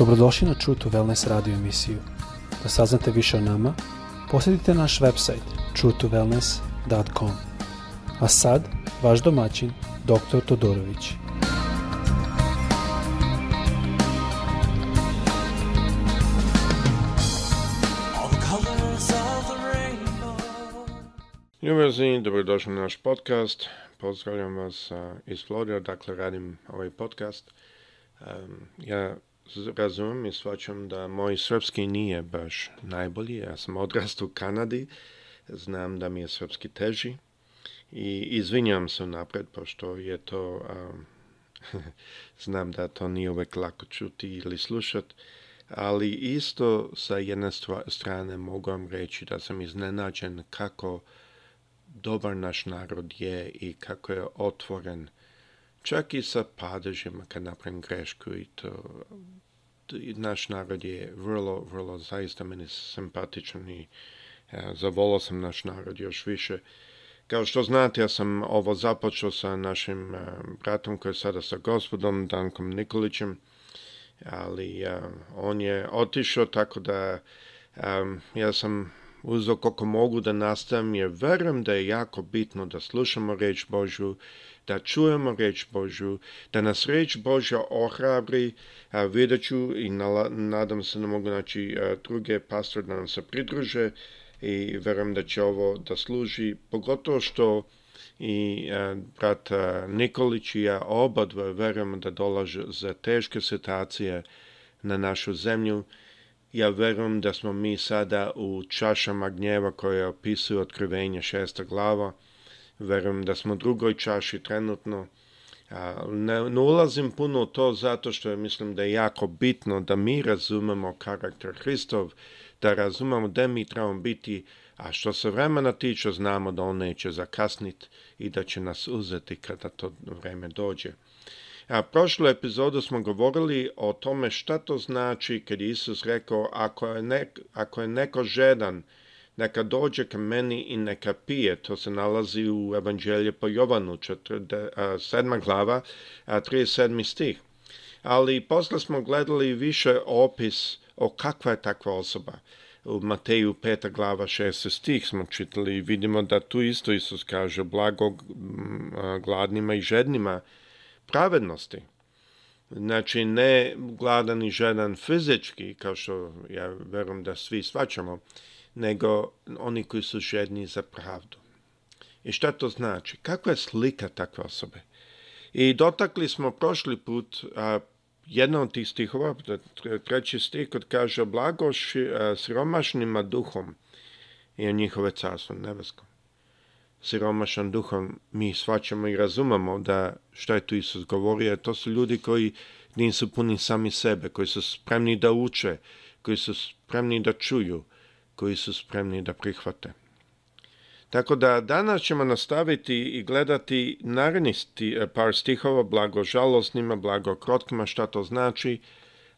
Dobrodošli na True Wellness radio emisiju. Da saznate više o nama, posjetite naš website truetowellness.com. A sad, vaš domaćin, dr. Todorović. Ljubazni, dobrodošli na naš podcast. Pozdravljam vas eh, iz Florida, dakle radim ovaj podcast. ja razumijem i svačam da moj srpski nije baš najbolji. Ja sam odrast u Kanadi, znam da mi je srpski teži i izvinjam se napred, pošto je to, znam da to nije uvek lako čuti ili slušat. ali isto sa jedne strane mogu vam reći da sam iznenađen kako dobar naš narod je i kako je otvoren čak i sa padežima kad napravim grešku i to naš narod je vrlo, vrlo zaista meni simpatičan i e, zavolao sam naš narod još više. Kao što znate, ja sam ovo započeo sa našim e, bratom koji je sada sa gospodom Dankom Nikolićem, ali e, on je otišao tako da ja sam uzo koliko mogu da nastavim jer verujem da je jako bitno da slušamo reč Božju, da čujemo reč Božju, da nas reč Božja ohrabri, a vidjet ću i nadam se da mogu naći e, druge pastore da nam se pridruže i verujem da će ovo da služi, pogotovo što i e, brat e, Nikolić i ja oba dvoje verujemo da dolaže za teške situacije na našu zemlju. Ja verujem da smo mi sada u čašama gnjeva koje opisuju otkrivenje šesta glava, verujem da smo drugoj čaši trenutno. Ne, ulazim puno u to zato što mislim da je jako bitno da mi razumemo karakter Hristov, da razumemo da mi trebamo biti, a što se vremena tiče znamo da on neće zakasniti i da će nas uzeti kada to vreme dođe. A prošlu epizodu smo govorili o tome šta to znači kad je Isus rekao ako je, nek, ako je neko žedan, neka dođe ka meni i neka pije. To se nalazi u Evanđelje po Jovanu, sedma glava, a 37. stih. Ali posle smo gledali više opis o kakva je takva osoba. U Mateju 5. glava 6. stih smo čitali i vidimo da tu isto Isus kaže blago gladnima i žednima pravednosti. Znači, ne gladan i žedan fizički, kao što ja verujem da svi svačamo, nego oni koji su žedni za pravdu. I šta to znači? Kakva je slika takve osobe? I dotakli smo prošli put a, jedna od tih stihova, treći stih, kod kaže blagoš a, siromašnima duhom je njihove carstvo nebesko. Siromašan duhom mi svačamo i razumamo da što je tu Isus govorio, to su ljudi koji nisu puni sami sebe, koji su spremni da uče, koji su spremni da čuju, koji su spremni da prihvate. Tako da danas ćemo nastaviti i gledati naredni e, par stihova, blago žalosnima, blago krotkima, šta to znači,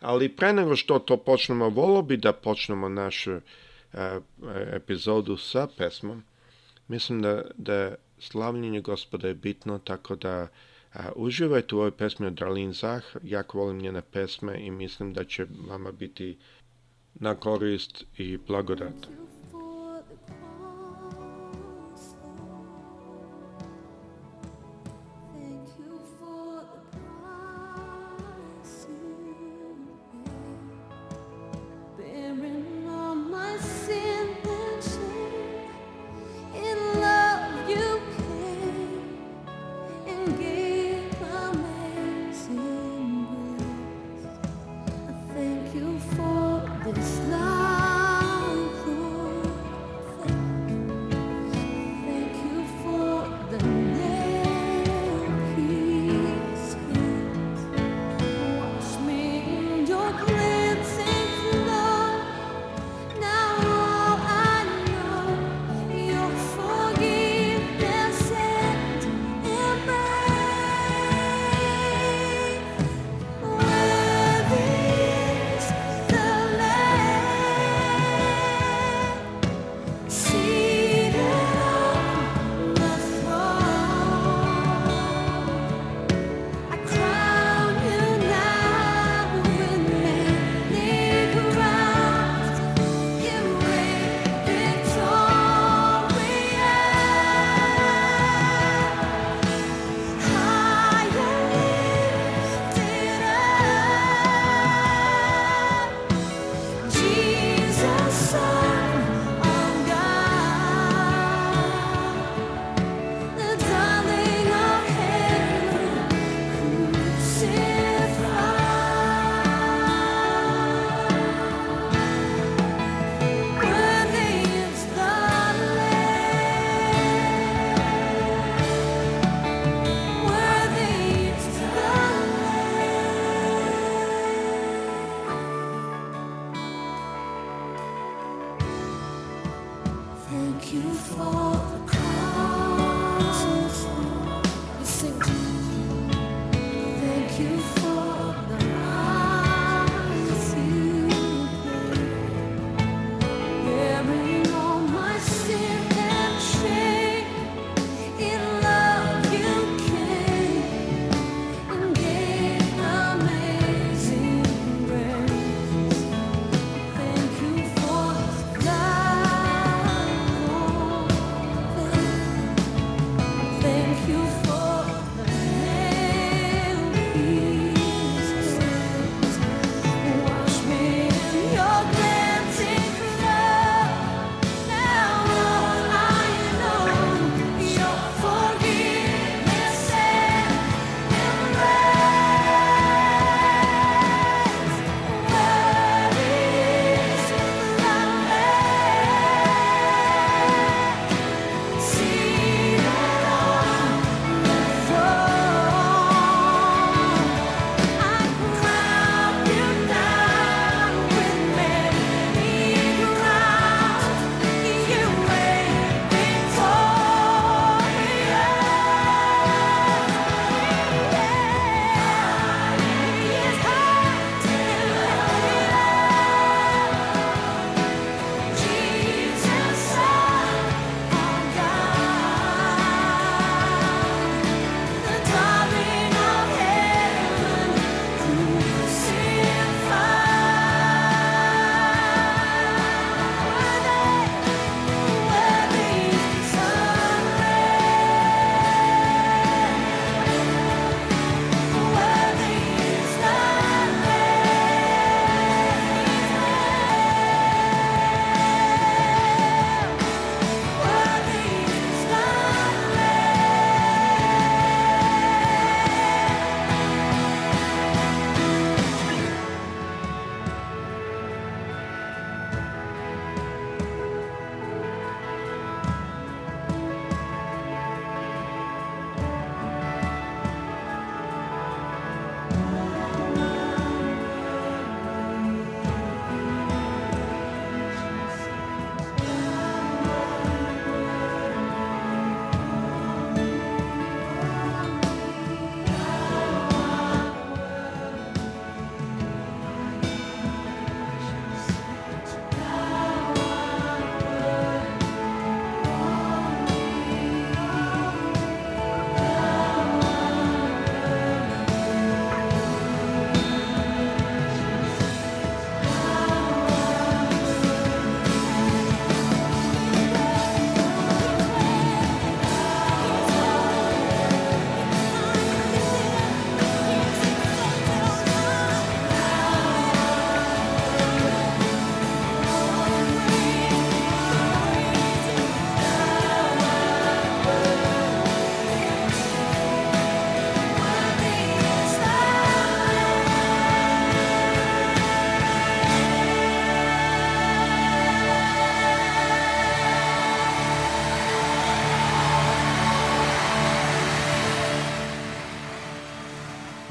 ali pre nego što to počnemo, volo bi da počnemo našu e, epizodu sa pesmom. Mislim da, da slavljenje gospoda je bitno, tako da e, uživajte u ovoj pesmi od Darlene Zah. Jako volim njene pesme i mislim da će vama biti na korist i blagodat.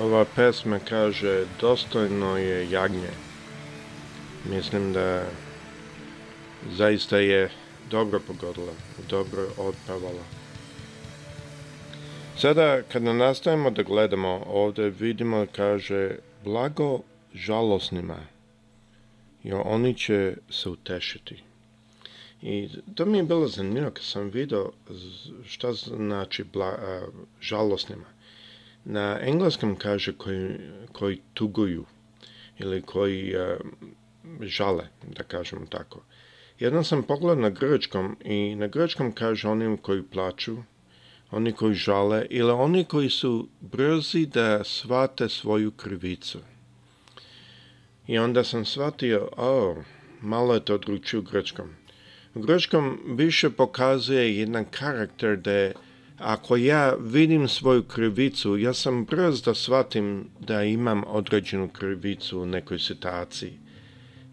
Ova pesma kaže dostojno je jagnje. Mislim da zaista je dobro pogodila, dobro odpavala. Sada kada nastavimo da gledamo ovdje vidimo kaže blago žalosnima jer oni će se utešiti. I to mi je bilo zanimljivo kad sam vidio šta znači žalosnima na engleskom kaže koji, koji tuguju ili koji eh, žale, da kažemo tako. Jedan sam pogled na grčkom i na grčkom kaže onim koji plaču, oni koji žale ili oni koji su brzi da svate svoju krivicu. I onda sam shvatio, o, malo je to odručio grčkom. grčkom više pokazuje jedan karakter da je ako ja vidim svoju krivicu, ja sam brz da shvatim da imam određenu krivicu u nekoj situaciji.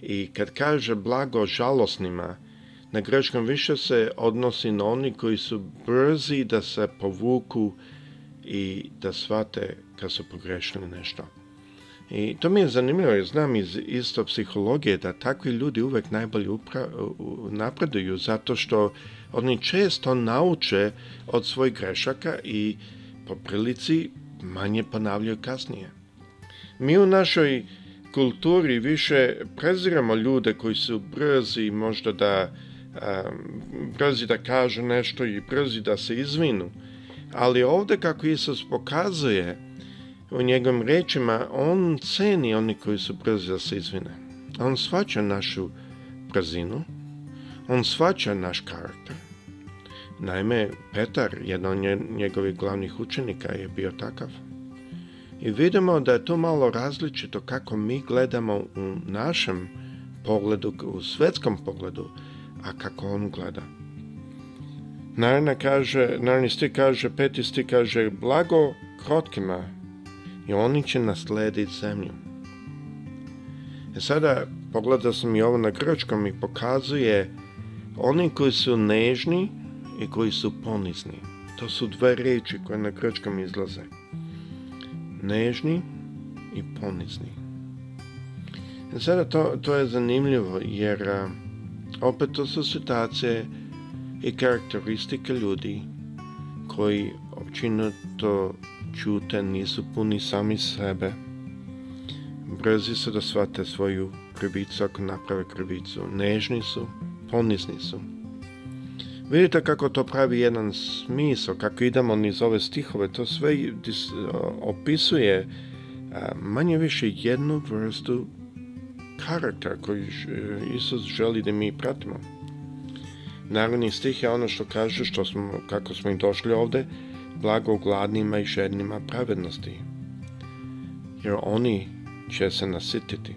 I kad kaže blago žalosnima, na greškom više se odnosi na oni koji su brzi da se povuku i da shvate kad su pogrešili nešto. I to mi je zanimljivo jer znam iz isto psihologije da takvi ljudi uvek najbolje napreduju zato što oni često nauče od svojih grešaka i po prilici manje ponavljaju kasnije. Mi u našoj kulturi više preziramo ljude koji su brzi možda da um, brzi da kažu nešto i brzi da se izvinu. Ali ovdje kako Isus pokazuje u njegovim rečima on ceni oni koji su brzi da se izvine. On svača našu brzinu, on svača naš karakter. Naime, Petar, jedan od njegovih glavnih učenika, je bio takav. I vidimo da je to malo različito kako mi gledamo u našem pogledu, u svetskom pogledu, a kako on gleda. Naravno, kaže, naravno, kaže, peti kaže, blago krotkima i oni će naslediti zemlju. E sada pogledao sam i ovo na kročkom i pokazuje oni koji su nežni i koji su ponizni. To su dve reči koje na grčkom izlaze. Nežni i ponizni. E sada to, to je zanimljivo jer opet to su situacije i karakteristike ljudi koji to čute, nisu puni sami sebe. Brzi su da shvate svoju krivicu ako naprave krivicu. Nežni su, ponizni su. Vidite kako to pravi jedan smisao, kako idemo niz ove stihove, to sve opisuje manje više jednu vrstu karakter koji e, Isus želi da mi pratimo. Naravni stih je ono što kaže što smo, kako smo i došli ovdje blago gladnima i žednima pravednosti, jer oni će se nasititi.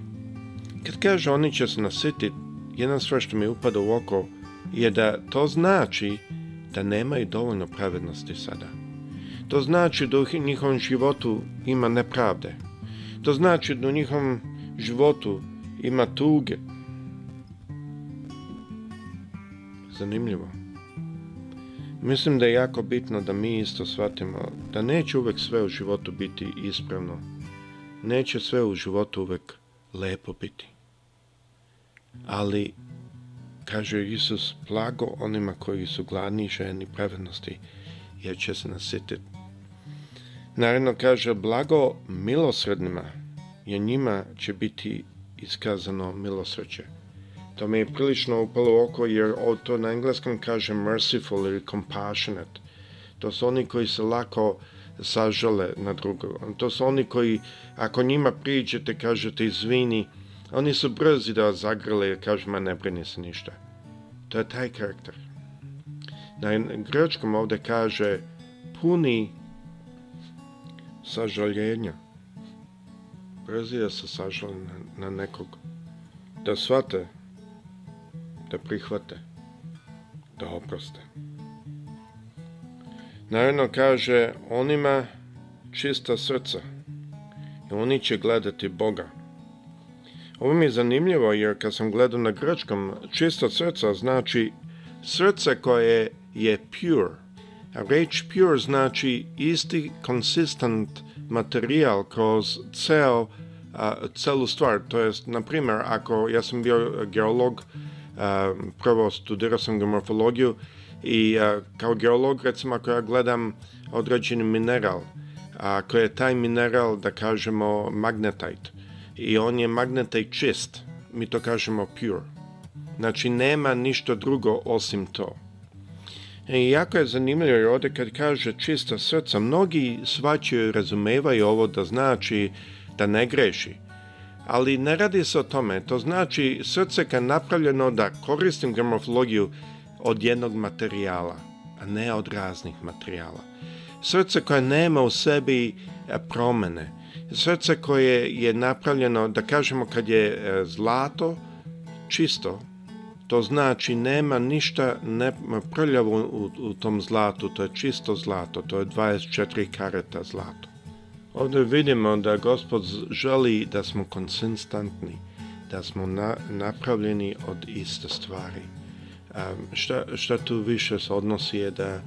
Kad kaže oni će se nasititi, jedna stvar što mi upada u oko je da to znači da nemaju dovoljno pravednosti sada. To znači da u njihovom životu ima nepravde. To znači da u njihovom životu ima tuge. Zanimljivo. Mislim da je jako bitno da mi isto shvatimo da neće uvek sve u životu biti ispravno. Neće sve u životu uvek lepo biti. Ali, kaže Isus, blago onima koji su gladni i ženi pravednosti, jer će se nasjetiti. Naravno kaže, blago milosrednima, jer njima će biti iskazano milosreće. To mi je prilično upalo u oko jer to na engleskom kaže merciful ili compassionate. To su oni koji se lako sažele na drugog. To su oni koji, ako njima priđete, kažete izvini, oni su brzi da vas zagrle i kažu, ma ne brini se ništa. To je taj karakter. Na grečkom ovdje kaže puni sažaljenja. Brzi da se sažale na, na nekog. Da shvate da prihvate, da oproste. Naravno kaže onima čista srca i oni će gledati Boga. Ovo mi je zanimljivo jer kad sam gledao na grčkom, čisto srca znači srce koje je pure. A reč pure znači isti konsistent materijal kroz celu stvar. To jest, na primjer, ako ja sam bio geolog, prvo studirao sam geomorfologiju i kao geolog recimo ako ja gledam određeni mineral, ako je taj mineral da kažemo magnetite i on je magnetaj čist, mi to kažemo pure. Znači nema ništa drugo osim to. I e, jako je zanimljivo jer ovdje kad kaže čista srca, mnogi svačaju i razumevaju ovo da znači da ne greši ali ne radi se o tome. To znači srce je napravljeno da koristim gramofologiju od jednog materijala, a ne od raznih materijala. Srce koje nema u sebi e, promene. Srce koje je napravljeno, da kažemo kad je e, zlato, čisto, to znači nema ništa ne, prljavo u, u tom zlatu, to je čisto zlato, to je 24 kareta zlato. Ovdje vidimo da gospod želi da smo konsistentni, da smo napravljeni od iste stvari. A šta, tu više se odnosi je da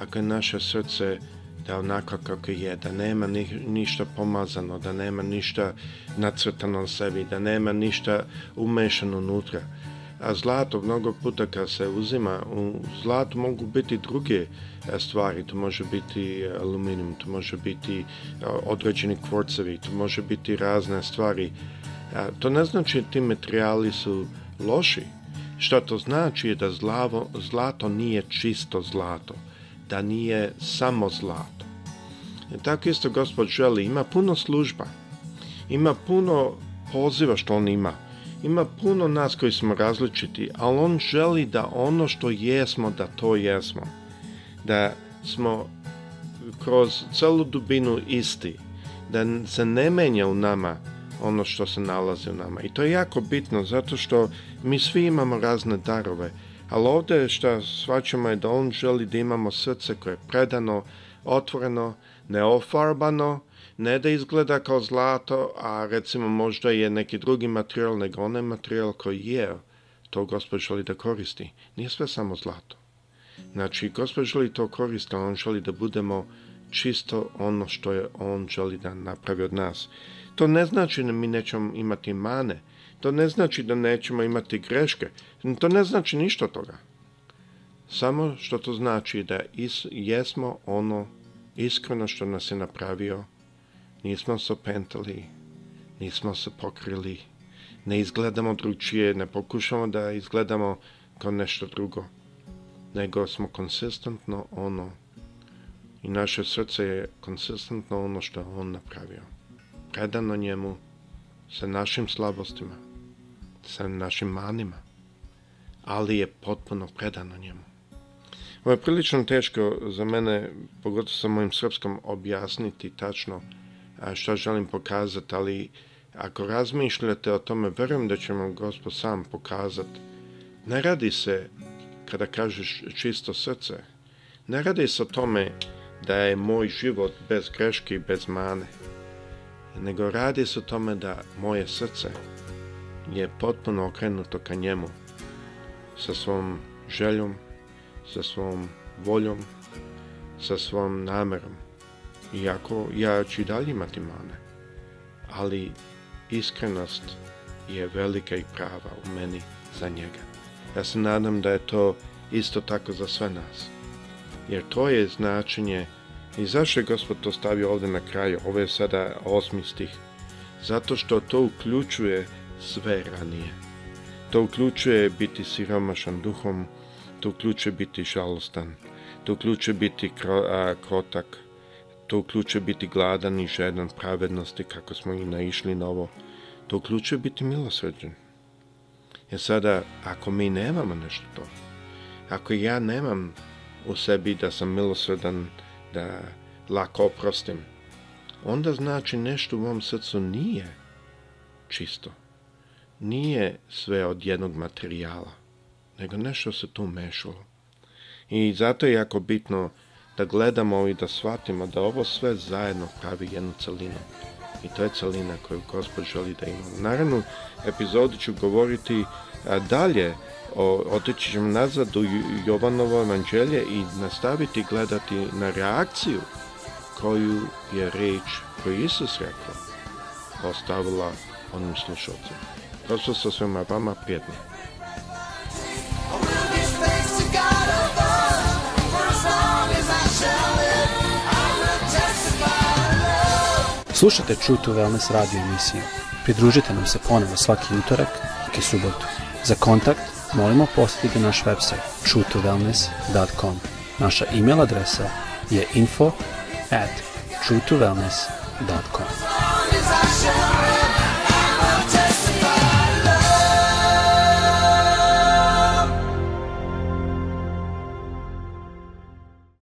ako je naše srce da onako kako je, da nema ništa pomazano, da nema ništa nacrtano sebi, da nema ništa umešano unutra, a zlato mnogo puta kad se uzima, u zlatu mogu biti druge e, stvari, to može biti e, aluminijum, to može biti e, određeni kvorcevi, to može biti razne stvari. To ne znači ti materijali su loši. Što to znači je da zlavo, zlato nije čisto zlato, da nije samo zlato. Tako isto gospod želi, ima puno služba, ima puno poziva što on ima, ima puno nas koji smo različiti, ali on želi da ono što jesmo, da to jesmo. Da smo kroz celu dubinu isti. Da se ne menja u nama ono što se nalazi u nama. I to je jako bitno, zato što mi svi imamo razne darove. Ali ovdje što svačamo je da on želi da imamo srce koje je predano, otvoreno, neofarbano, ne da izgleda kao zlato, a recimo možda je neki drugi materijal nego onaj materijal koji je, to gospod želi da koristi. Nije sve samo zlato. Znači, gospod želi to koristi, on želi da budemo čisto ono što je on želi da napravi od nas. To ne znači da mi nećemo imati mane, to ne znači da nećemo imati greške, to ne znači ništa toga. Samo što to znači da jesmo ono iskreno što nas je napravio Nismo se pentali, nismo se pokrili, ne izgledamo drugčije, ne pokušamo da izgledamo kao nešto drugo, nego smo konsistentno ono i naše srce je konsistentno ono što je on napravio. Predano njemu sa našim slabostima, sa našim manima, ali je potpuno predano njemu. Ovo je prilično teško za mene, pogotovo sa mojim srpskom, objasniti tačno šta želim pokazati, ali ako razmišljate o tome, verujem da će vam Gospod sam pokazati. Ne radi se, kada kažeš čisto srce, ne radi se o tome da je moj život bez greške i bez mane, nego radi se o tome da moje srce je potpuno okrenuto ka njemu, sa svom željom, sa svom voljom, sa svom namerom iako ja ću i dalje imati mane. Ali iskrenost je velika i prava u meni za njega. Ja se nadam da je to isto tako za sve nas. Jer to je značenje i zašto je Gospod to stavio ovdje na kraju, ovo je sada osmi stih. Zato što to uključuje sve ranije. To uključuje biti siromašan duhom, to uključuje biti žalostan, to uključuje biti krotak, to uključuje biti gladan i žedan pravednosti kako smo i naišli na ovo. To uključuje biti milosrđen. Jer sada, ako mi nemamo nešto to, ako ja nemam u sebi da sam milosredan, da lako oprostim, onda znači nešto u mom srcu nije čisto. Nije sve od jednog materijala, nego nešto se tu mešalo. I zato je jako bitno da gledamo i da shvatimo da ovo sve zajedno pravi jednu celinu. I to je celina koju Gospod želi da imamo. Naravno, epizodu ću govoriti e, dalje, o, otići ćemo nazad u Jovanovo evanđelje i nastaviti gledati na reakciju koju je reč koju Isus rekla ostavila onim slušalcima. To su sa svema vama prijetno. Slušajte True Wellness radio emisiju. Pridružite nam se ponovo svaki utorak i subotu. Za kontakt molimo posjetiti naš website true Naša email adresa je info at